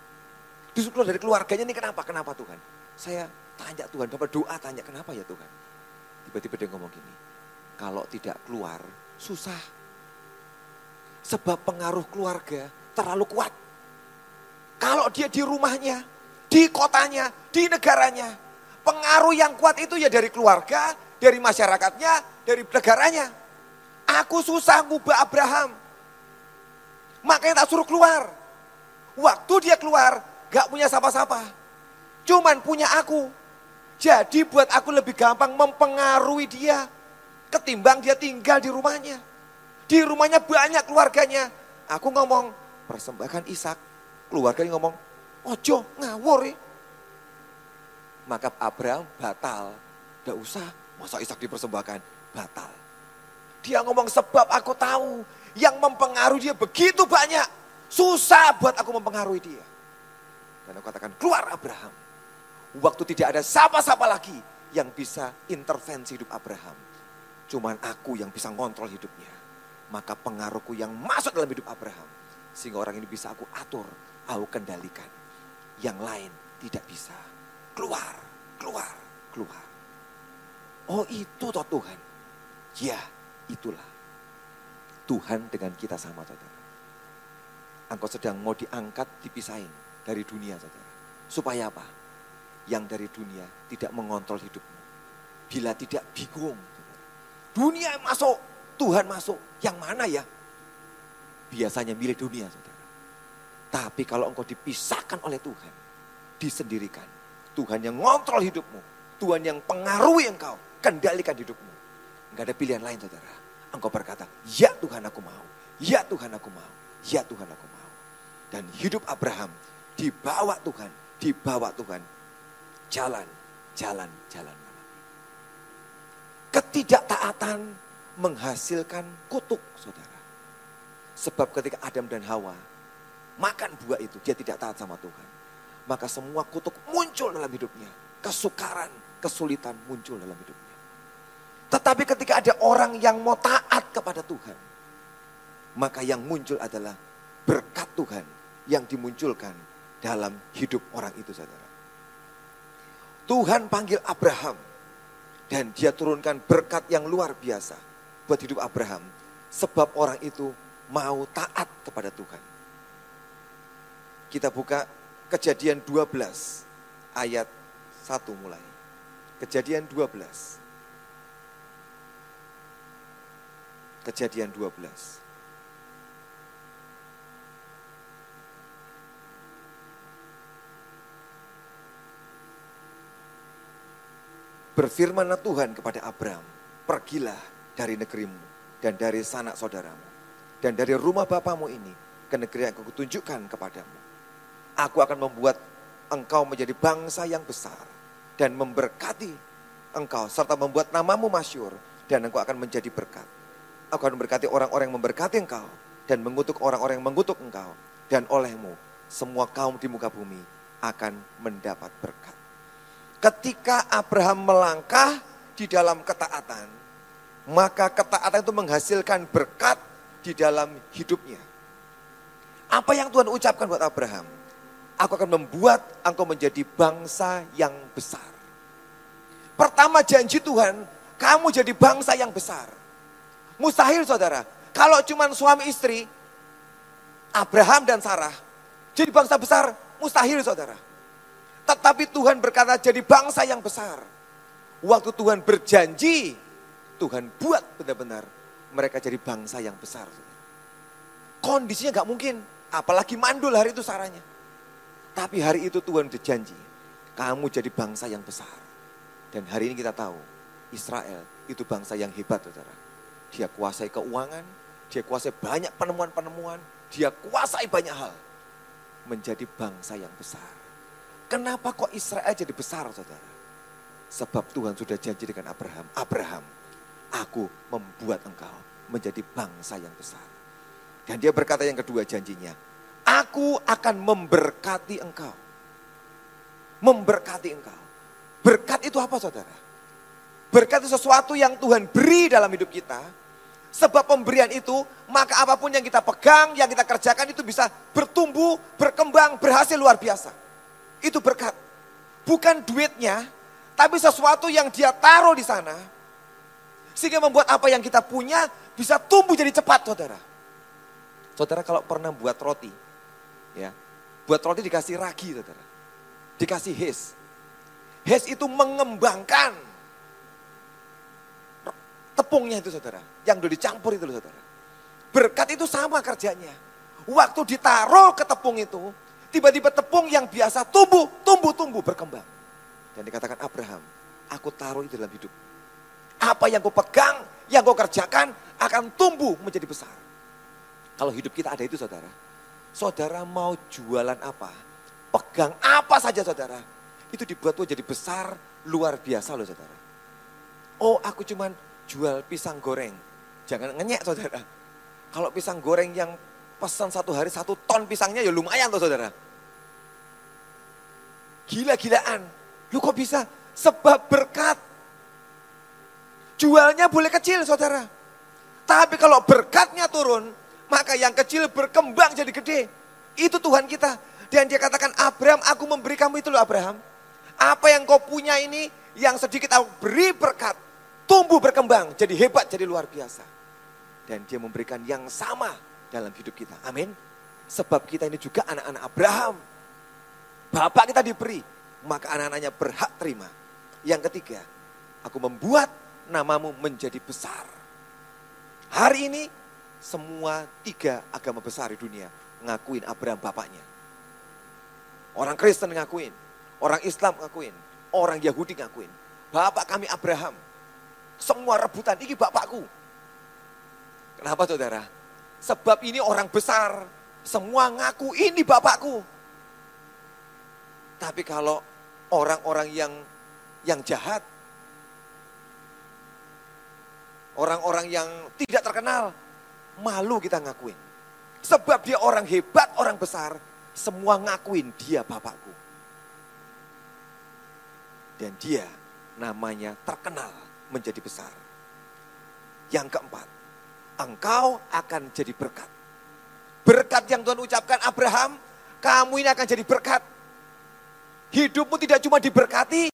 Disuruh keluar dari keluarganya ini kenapa? Kenapa Tuhan? Saya tanya Tuhan, Bapak doa tanya, kenapa ya Tuhan? Tiba-tiba dia ngomong gini, kalau tidak keluar susah. Sebab pengaruh keluarga terlalu kuat. Kalau dia di rumahnya, di kotanya, di negaranya, pengaruh yang kuat itu ya dari keluarga, dari masyarakatnya, dari negaranya. Aku susah ngubah Abraham. Makanya tak suruh keluar. Waktu dia keluar, gak punya siapa-siapa. Cuman punya aku. Jadi buat aku lebih gampang mempengaruhi dia. Ketimbang dia tinggal di rumahnya. Di rumahnya banyak keluarganya. Aku ngomong, persembahkan Ishak. Keluarganya ngomong, ojo ngawur ya. Maka Abraham batal. Gak usah, masa Ishak dipersembahkan batal. Dia ngomong sebab aku tahu yang mempengaruhi dia begitu banyak. Susah buat aku mempengaruhi dia. Dan aku katakan keluar Abraham. Waktu tidak ada siapa-siapa lagi yang bisa intervensi hidup Abraham. Cuman aku yang bisa ngontrol hidupnya. Maka pengaruhku yang masuk dalam hidup Abraham. Sehingga orang ini bisa aku atur, aku kendalikan. Yang lain tidak bisa. Keluar, keluar, keluar. Oh itu toh Tuhan. Ya, itulah. Tuhan dengan kita sama, saudara. Engkau sedang mau diangkat, dipisahin dari dunia, saudara. Supaya apa? Yang dari dunia tidak mengontrol hidupmu. Bila tidak bingung. Dunia masuk, Tuhan masuk. Yang mana ya? Biasanya milik dunia, saudara. Tapi kalau engkau dipisahkan oleh Tuhan, disendirikan. Tuhan yang ngontrol hidupmu. Tuhan yang pengaruhi engkau, kendalikan hidupmu. Enggak ada pilihan lain saudara. Engkau berkata, ya Tuhan aku mau. Ya Tuhan aku mau. Ya Tuhan aku mau. Dan hidup Abraham dibawa Tuhan. Dibawa Tuhan. Jalan, jalan, jalan. Ketidaktaatan menghasilkan kutuk saudara. Sebab ketika Adam dan Hawa makan buah itu, dia tidak taat sama Tuhan. Maka semua kutuk muncul dalam hidupnya. Kesukaran, kesulitan muncul dalam hidupnya. Tetapi ketika ada orang yang mau taat kepada Tuhan, maka yang muncul adalah berkat Tuhan yang dimunculkan dalam hidup orang itu saudara. Tuhan panggil Abraham dan dia turunkan berkat yang luar biasa buat hidup Abraham. Sebab orang itu mau taat kepada Tuhan. Kita buka kejadian 12 ayat 1 mulai. Kejadian 12 Kejadian 12. Berfirmanlah Tuhan kepada Abraham, pergilah dari negerimu dan dari sanak saudaramu dan dari rumah bapamu ini ke negeri yang aku tunjukkan kepadamu. Aku akan membuat engkau menjadi bangsa yang besar dan memberkati engkau serta membuat namamu masyur dan engkau akan menjadi berkat. Aku akan memberkati orang-orang yang memberkati engkau dan mengutuk orang-orang yang mengutuk engkau dan olehmu semua kaum di muka bumi akan mendapat berkat. Ketika Abraham melangkah di dalam ketaatan, maka ketaatan itu menghasilkan berkat di dalam hidupnya. Apa yang Tuhan ucapkan buat Abraham? Aku akan membuat engkau menjadi bangsa yang besar. Pertama janji Tuhan, kamu jadi bangsa yang besar. Mustahil saudara, kalau cuma suami istri, Abraham dan Sarah, jadi bangsa besar, mustahil saudara. Tetapi Tuhan berkata jadi bangsa yang besar. Waktu Tuhan berjanji, Tuhan buat benar-benar mereka jadi bangsa yang besar. Kondisinya gak mungkin, apalagi mandul hari itu saranya. Tapi hari itu Tuhan berjanji, kamu jadi bangsa yang besar. Dan hari ini kita tahu, Israel itu bangsa yang hebat saudara. Dia kuasai keuangan, dia kuasai banyak penemuan-penemuan, dia kuasai banyak hal. Menjadi bangsa yang besar. Kenapa kok Israel jadi besar saudara? Sebab Tuhan sudah janji dengan Abraham. Abraham, aku membuat engkau menjadi bangsa yang besar. Dan dia berkata yang kedua janjinya, aku akan memberkati engkau. Memberkati engkau. Berkat itu apa saudara? Berkat itu sesuatu yang Tuhan beri dalam hidup kita. Sebab pemberian itu, maka apa pun yang kita pegang, yang kita kerjakan itu bisa bertumbuh, berkembang, berhasil luar biasa. Itu berkat. Bukan duitnya, tapi sesuatu yang dia taruh di sana. Sehingga membuat apa yang kita punya bisa tumbuh jadi cepat saudara. Saudara kalau pernah buat roti, ya, buat roti dikasih ragi saudara. Dikasih hes. Hes itu mengembangkan tepungnya itu saudara. Yang udah dicampur itu saudara. Berkat itu sama kerjanya. Waktu ditaruh ke tepung itu, Tiba-tiba tepung yang biasa tumbuh, tumbuh, tumbuh, berkembang. Dan dikatakan Abraham, aku taruh itu dalam hidup. Apa yang kau pegang, yang kau kerjakan akan tumbuh menjadi besar. Kalau hidup kita ada itu saudara. Saudara mau jualan apa? Pegang apa saja saudara. Itu dibuat tuh jadi besar, luar biasa loh saudara. Oh aku cuman jual pisang goreng. Jangan ngenyek saudara. Kalau pisang goreng yang pesan satu hari satu ton pisangnya ya lumayan tuh saudara. Gila-gilaan. Lu kok bisa? Sebab berkat. Jualnya boleh kecil saudara. Tapi kalau berkatnya turun, maka yang kecil berkembang jadi gede. Itu Tuhan kita. Dan dia katakan, Abraham aku memberi kamu itu loh Abraham. Apa yang kau punya ini, yang sedikit aku beri berkat. Tumbuh berkembang, jadi hebat, jadi luar biasa. Dan dia memberikan yang sama dalam hidup kita. Amin. Sebab kita ini juga anak-anak Abraham. Bapak kita diberi, maka anak-anaknya berhak terima. Yang ketiga, aku membuat namamu menjadi besar. Hari ini semua tiga agama besar di dunia ngakuin Abraham bapaknya. Orang Kristen ngakuin, orang Islam ngakuin, orang Yahudi ngakuin. Bapak kami Abraham. Semua rebutan, ini bapakku. Kenapa saudara? Sebab ini orang besar. Semua ngaku ini bapakku. Tapi kalau orang-orang yang yang jahat, orang-orang yang tidak terkenal, malu kita ngakuin. Sebab dia orang hebat, orang besar, semua ngakuin dia bapakku. Dan dia namanya terkenal menjadi besar. Yang keempat, engkau akan jadi berkat. Berkat yang Tuhan ucapkan Abraham, kamu ini akan jadi berkat Hidupmu tidak cuma diberkati,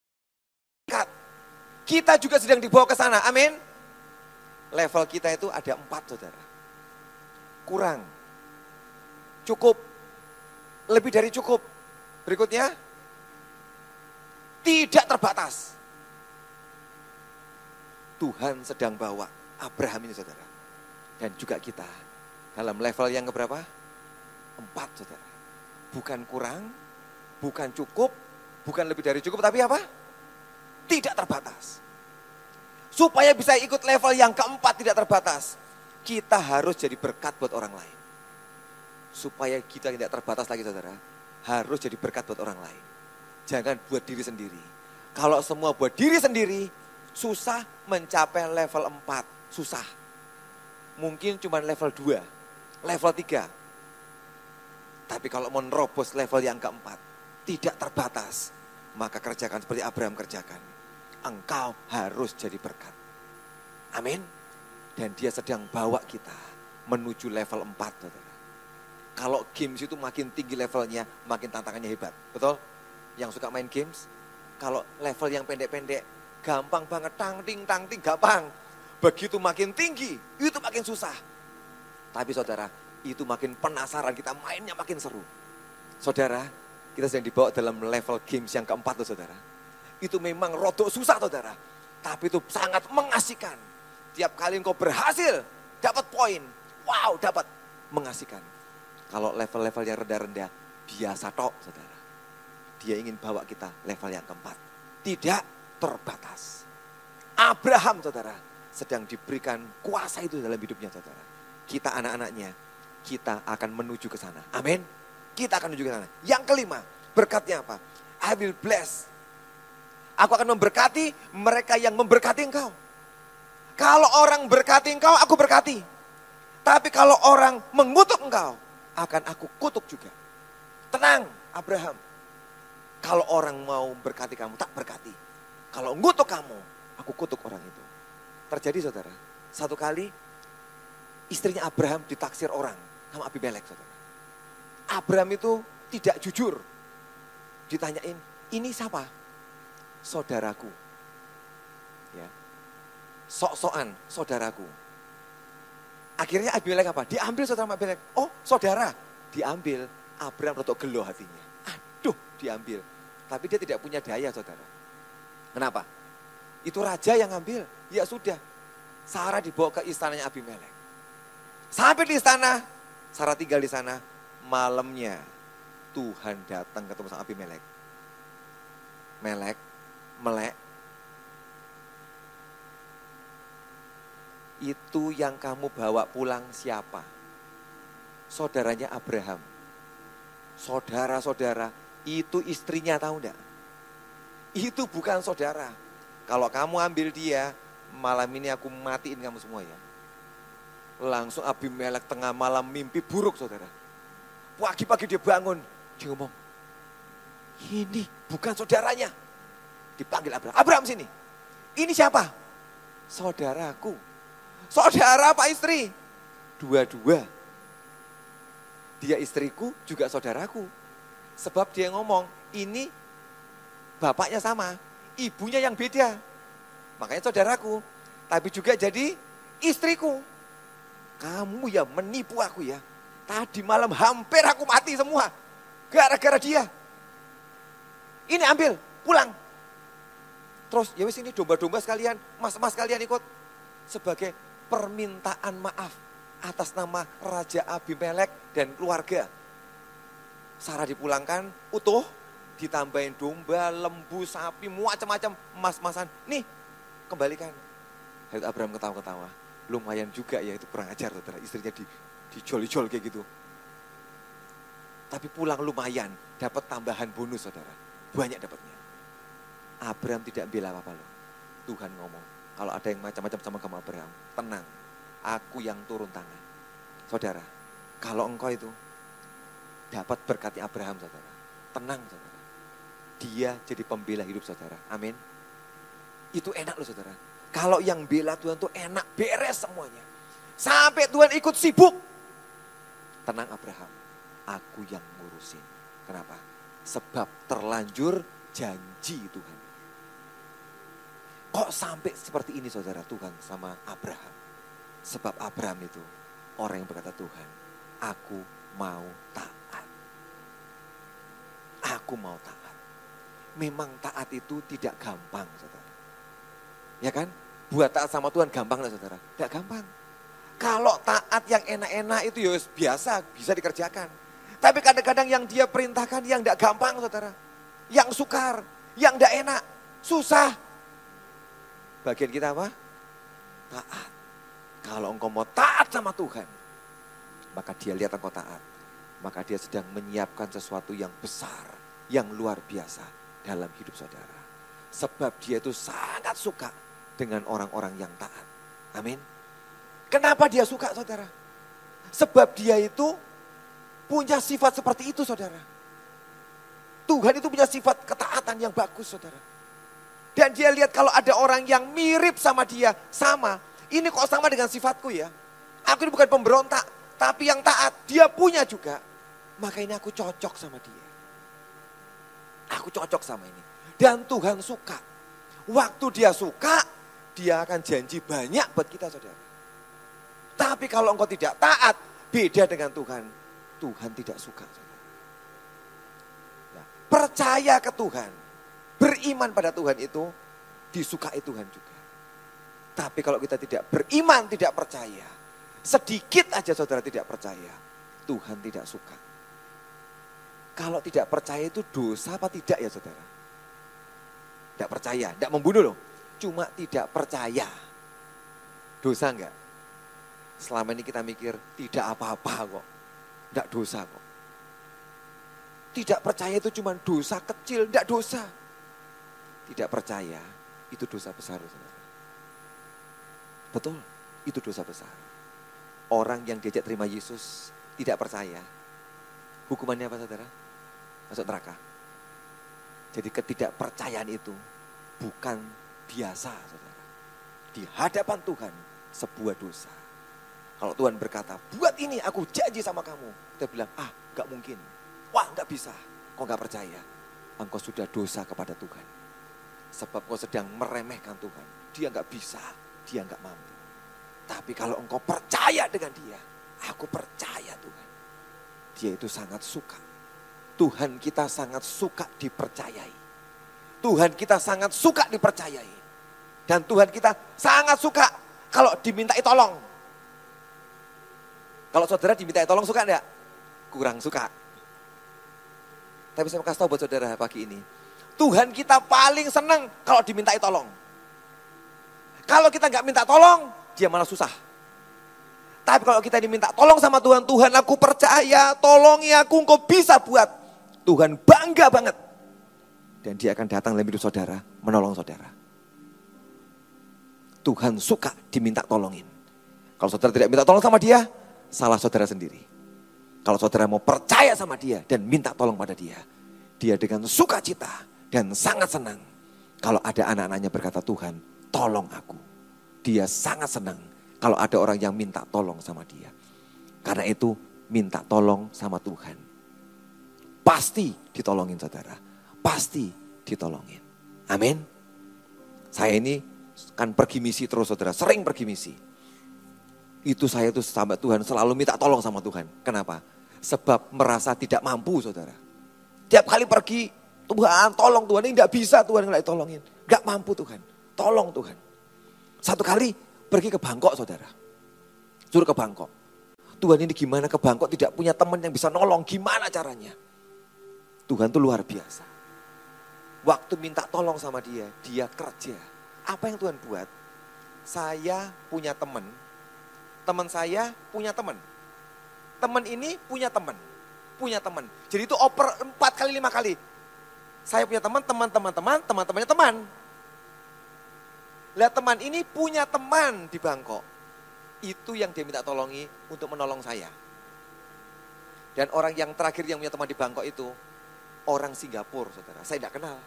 kita juga sedang dibawa ke sana. Amin. Level kita itu ada empat saudara. Kurang. Cukup. Lebih dari cukup. Berikutnya. Tidak terbatas. Tuhan sedang bawa Abraham ini saudara. Dan juga kita. Dalam level yang keberapa? Empat saudara. Bukan kurang, bukan cukup, bukan lebih dari cukup, tapi apa? tidak terbatas. Supaya bisa ikut level yang keempat tidak terbatas, kita harus jadi berkat buat orang lain. Supaya kita tidak terbatas lagi saudara, harus jadi berkat buat orang lain. Jangan buat diri sendiri. Kalau semua buat diri sendiri, susah mencapai level 4, susah. Mungkin cuma level 2, level 3. Tapi kalau menerobos level yang keempat, tidak terbatas, maka kerjakan seperti Abraham kerjakan. Engkau harus jadi berkat. Amin. Dan dia sedang bawa kita menuju level 4. Saudara. Kalau games itu makin tinggi levelnya, makin tantangannya hebat. Betul? Yang suka main games, kalau level yang pendek-pendek, gampang banget, tang ting tang ting gampang. Begitu makin tinggi, itu makin susah. Tapi saudara, itu makin penasaran, kita mainnya makin seru. Saudara, kita sedang dibawa dalam level games yang keempat tuh saudara. Itu memang rodok susah saudara. Tapi itu sangat mengasihkan. Tiap kali engkau berhasil, dapat poin. Wow, dapat mengasihkan. Kalau level-level yang rendah-rendah, biasa tok saudara. Dia ingin bawa kita level yang keempat. Tidak terbatas. Abraham saudara, sedang diberikan kuasa itu dalam hidupnya saudara. Kita anak-anaknya, kita akan menuju ke sana. Amin. Kita akan menuju ke sana. Yang kelima, berkatnya apa? I will bless. Aku akan memberkati mereka yang memberkati engkau. Kalau orang berkati engkau, aku berkati. Tapi kalau orang mengutuk engkau, akan aku kutuk juga. Tenang, Abraham. Kalau orang mau berkati kamu, tak berkati. Kalau mengutuk kamu, aku kutuk orang itu. Terjadi saudara, satu kali istrinya Abraham ditaksir orang sama Abimelek saudara. Abraham itu tidak jujur. Ditanyain, ini siapa? Saudaraku. Ya. Sok-sokan saudaraku. Akhirnya Abimelek apa? Diambil saudara Abimelek. Oh saudara. Diambil. Abraham rotok gelo hatinya. Aduh diambil. Tapi dia tidak punya daya saudara. Kenapa? Itu raja yang ngambil. Ya sudah. Sarah dibawa ke istananya Abimelek. Sampai di istana. Sarah tinggal di sana malamnya Tuhan datang ketemu sama Abimelek. Melek, melek. Itu yang kamu bawa pulang siapa? Saudaranya Abraham. Saudara-saudara, itu istrinya tahu enggak? Itu bukan saudara. Kalau kamu ambil dia, malam ini aku matiin kamu semua ya. Langsung Abimelek tengah malam mimpi buruk saudara Pagi-pagi dia bangun, dia ngomong, ini bukan saudaranya. Dipanggil Abraham, Abraham sini. Ini siapa? Saudaraku. Saudara apa istri? Dua-dua. Dia istriku juga saudaraku. Sebab dia ngomong, ini bapaknya sama, ibunya yang beda. Makanya saudaraku. Tapi juga jadi istriku. Kamu ya menipu aku ya. Tadi malam hampir aku mati semua. Gara-gara dia. Ini ambil, pulang. Terus ya wis ini domba-domba sekalian, mas-mas kalian ikut. Sebagai permintaan maaf atas nama Raja Abimelek dan keluarga. Sarah dipulangkan utuh, ditambahin domba, lembu, sapi, macam-macam mas-masan. Nih, kembalikan. Lalu Abraham ketawa-ketawa. Lumayan juga ya itu kurang ajar saudara. Istrinya di, dijol-jol kayak gitu. Tapi pulang lumayan, dapat tambahan bonus saudara. Banyak dapatnya. Abraham tidak bilang apa-apa loh. Tuhan ngomong, kalau ada yang macam-macam sama kamu Abraham, tenang. Aku yang turun tangan. Saudara, kalau engkau itu dapat berkati Abraham saudara. Tenang saudara. Dia jadi pembela hidup saudara. Amin. Itu enak loh saudara. Kalau yang bela Tuhan tuh enak, beres semuanya. Sampai Tuhan ikut sibuk. Tenang Abraham, aku yang ngurusin. Kenapa? Sebab terlanjur janji Tuhan. Kok sampai seperti ini saudara Tuhan sama Abraham? Sebab Abraham itu orang yang berkata Tuhan, aku mau taat. Aku mau taat. Memang taat itu tidak gampang saudara. Ya kan? Buat taat sama Tuhan gampang lah saudara. Tidak gampang. Kalau taat yang enak-enak itu ya biasa, bisa dikerjakan. Tapi kadang-kadang yang dia perintahkan yang tidak gampang saudara. Yang sukar, yang tidak enak, susah. Bagian kita apa? Taat. Kalau engkau mau taat sama Tuhan, maka dia lihat engkau taat. Maka dia sedang menyiapkan sesuatu yang besar, yang luar biasa dalam hidup saudara. Sebab dia itu sangat suka dengan orang-orang yang taat. Amin. Kenapa dia suka saudara? Sebab dia itu punya sifat seperti itu saudara. Tuhan itu punya sifat ketaatan yang bagus saudara. Dan dia lihat kalau ada orang yang mirip sama dia, sama. Ini kok sama dengan sifatku ya. Aku ini bukan pemberontak, tapi yang taat. Dia punya juga. Maka ini aku cocok sama dia. Aku cocok sama ini. Dan Tuhan suka. Waktu dia suka, dia akan janji banyak buat kita saudara. Tapi kalau engkau tidak taat, beda dengan Tuhan. Tuhan tidak suka. Ya, percaya ke Tuhan, beriman pada Tuhan itu disukai Tuhan juga. Tapi kalau kita tidak beriman, tidak percaya, sedikit aja saudara tidak percaya, Tuhan tidak suka. Kalau tidak percaya itu dosa apa tidak ya saudara? Tidak percaya, tidak membunuh loh. Cuma tidak percaya. Dosa enggak? Selama ini kita mikir tidak apa-apa kok. Tidak dosa kok. Tidak percaya itu cuma dosa kecil, tidak dosa. Tidak percaya itu dosa besar. Saudara. Betul, itu dosa besar. Orang yang diajak terima Yesus tidak percaya. Hukumannya apa saudara? Masuk neraka. Jadi ketidakpercayaan itu bukan biasa saudara. Di hadapan Tuhan sebuah dosa. Kalau Tuhan berkata, buat ini aku janji sama kamu. Kita bilang, ah gak mungkin. Wah gak bisa. Kau gak percaya. Engkau sudah dosa kepada Tuhan. Sebab kau sedang meremehkan Tuhan. Dia gak bisa, dia gak mampu. Tapi kalau engkau percaya dengan dia, aku percaya Tuhan. Dia itu sangat suka. Tuhan kita sangat suka dipercayai. Tuhan kita sangat suka dipercayai. Dan Tuhan kita sangat suka kalau dimintai tolong. Kalau saudara diminta tolong suka enggak? Kurang suka. Tapi saya mau kasih tahu buat saudara pagi ini. Tuhan kita paling senang kalau dimintai tolong. Kalau kita nggak minta tolong, dia malah susah. Tapi kalau kita diminta tolong sama Tuhan, Tuhan aku percaya, tolongi aku, engkau bisa buat. Tuhan bangga banget. Dan dia akan datang dalam hidup saudara, menolong saudara. Tuhan suka diminta tolongin. Kalau saudara tidak minta tolong sama dia, salah saudara sendiri. Kalau saudara mau percaya sama dia dan minta tolong pada dia. Dia dengan sukacita dan sangat senang. Kalau ada anak-anaknya berkata Tuhan tolong aku. Dia sangat senang kalau ada orang yang minta tolong sama dia. Karena itu minta tolong sama Tuhan. Pasti ditolongin saudara. Pasti ditolongin. Amin. Saya ini kan pergi misi terus saudara. Sering pergi misi itu saya tuh sahabat Tuhan selalu minta tolong sama Tuhan. Kenapa? Sebab merasa tidak mampu saudara. Tiap kali pergi, Tuhan tolong Tuhan, ini tidak bisa Tuhan nggak tolongin. Gak mampu Tuhan, tolong Tuhan. Satu kali pergi ke Bangkok saudara. Suruh ke Bangkok. Tuhan ini gimana ke Bangkok tidak punya teman yang bisa nolong, gimana caranya? Tuhan tuh luar biasa. Waktu minta tolong sama dia, dia kerja. Apa yang Tuhan buat? Saya punya teman teman saya punya teman. Teman ini punya teman. Punya teman. Jadi itu oper empat kali, lima kali. Saya punya teman, teman, teman, teman, teman-temannya teman. Lihat teman ini punya teman di Bangkok. Itu yang dia minta tolongi untuk menolong saya. Dan orang yang terakhir yang punya teman di Bangkok itu orang Singapura, saudara. Saya tidak kenal.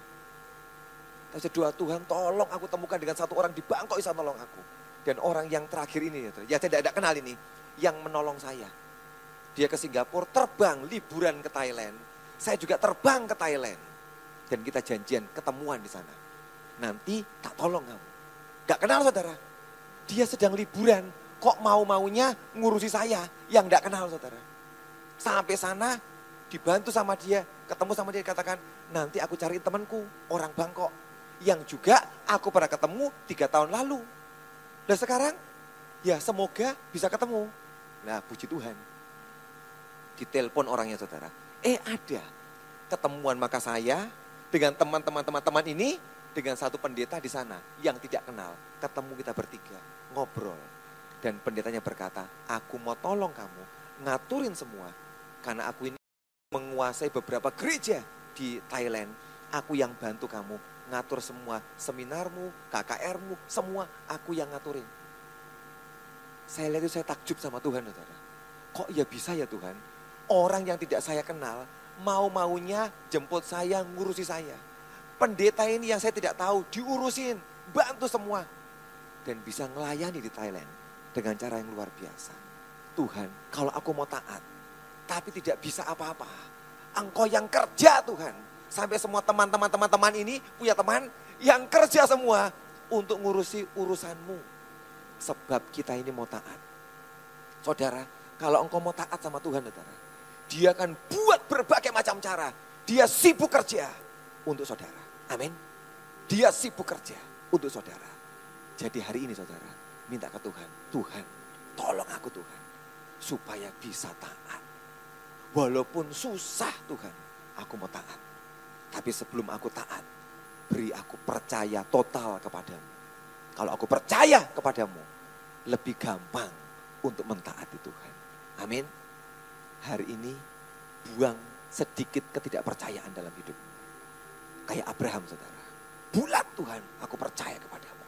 Saya doa Tuhan tolong aku temukan dengan satu orang di Bangkok bisa nolong aku. Dan orang yang terakhir ini, ya saya tidak kenal ini, yang menolong saya. Dia ke Singapura, terbang liburan ke Thailand. Saya juga terbang ke Thailand. Dan kita janjian ketemuan di sana. Nanti tak tolong kamu. Gak kenal saudara. Dia sedang liburan, kok mau-maunya ngurusi saya yang gak kenal saudara. Sampai sana dibantu sama dia, ketemu sama dia katakan, nanti aku cari temanku, orang Bangkok. Yang juga aku pernah ketemu tiga tahun lalu Nah sekarang ya semoga bisa ketemu. Nah puji Tuhan. Ditelepon orangnya saudara. Eh ada ketemuan maka saya dengan teman-teman teman-teman ini dengan satu pendeta di sana yang tidak kenal. Ketemu kita bertiga, ngobrol. Dan pendetanya berkata, aku mau tolong kamu, ngaturin semua. Karena aku ini menguasai beberapa gereja di Thailand. Aku yang bantu kamu, ngatur semua seminarmu, KKR-mu, semua aku yang ngaturin. Saya lihat itu saya takjub sama Tuhan, saudara. Kok ya bisa ya Tuhan? Orang yang tidak saya kenal, mau-maunya jemput saya, ngurusi saya pendeta ini yang saya tidak tahu diurusin, bantu semua. Dan bisa melayani di Thailand dengan cara yang luar biasa. Tuhan, kalau aku mau taat, tapi tidak bisa apa-apa. Engkau yang kerja Tuhan. Sampai semua teman-teman teman-teman ini punya teman yang kerja semua untuk ngurusi urusanmu. Sebab kita ini mau taat. Saudara, kalau engkau mau taat sama Tuhan, saudara, dia akan buat berbagai macam cara. Dia sibuk kerja untuk saudara. Amin. Dia sibuk kerja untuk saudara. Jadi hari ini saudara, minta ke Tuhan. Tuhan, tolong aku Tuhan. Supaya bisa taat. Walaupun susah Tuhan, aku mau taat. Tapi sebelum aku taat, beri aku percaya total kepadamu. Kalau aku percaya kepadamu, lebih gampang untuk mentaati Tuhan. Amin. Hari ini buang sedikit ketidakpercayaan dalam hidupmu. Kayak Abraham saudara. Bulat Tuhan, aku percaya kepadamu.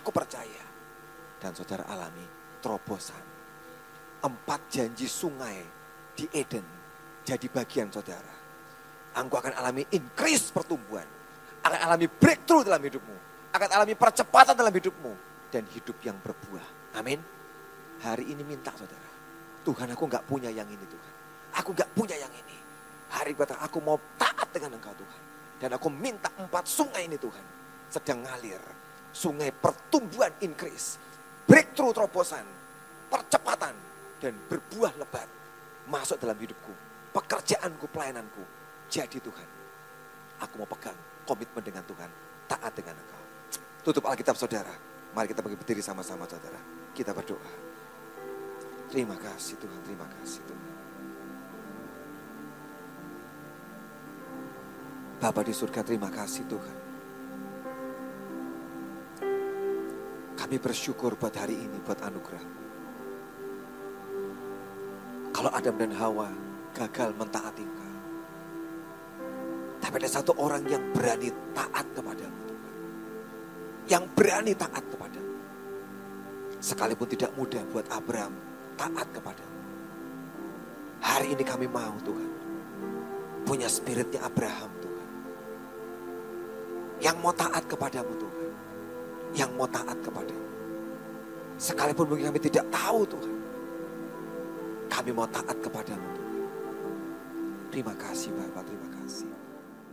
Aku percaya. Dan saudara alami terobosan. Empat janji sungai di Eden jadi bagian saudara. Engkau akan alami increase pertumbuhan. Akan alami breakthrough dalam hidupmu. Akan alami percepatan dalam hidupmu. Dan hidup yang berbuah. Amin. Hari ini minta saudara. Tuhan aku nggak punya yang ini Tuhan. Aku nggak punya yang ini. Hari kata aku mau taat dengan engkau Tuhan. Dan aku minta empat sungai ini Tuhan. Sedang ngalir. Sungai pertumbuhan increase. Breakthrough terobosan. Percepatan. Dan berbuah lebat. Masuk dalam hidupku. Pekerjaanku, pelayananku. Jadi Tuhan. Aku mau pegang komitmen dengan Tuhan. Taat dengan engkau. Tutup Alkitab saudara. Mari kita berdiri sama-sama saudara. Kita berdoa. Terima kasih Tuhan, terima kasih Tuhan. Bapak di surga terima kasih Tuhan. Kami bersyukur buat hari ini, buat anugerah. Kalau Adam dan Hawa gagal mentaati engkau. Tapi ada satu orang yang berani taat kepadamu Tuhan. Yang berani taat kepadamu. Sekalipun tidak mudah buat Abraham taat kepadamu. Hari ini kami mau Tuhan. Punya spiritnya Abraham Tuhan yang mau taat kepadamu Tuhan. Yang mau taat kepadamu. Sekalipun mungkin kami tidak tahu Tuhan. Kami mau taat kepadamu Tuhan. Terima kasih Bapak, terima.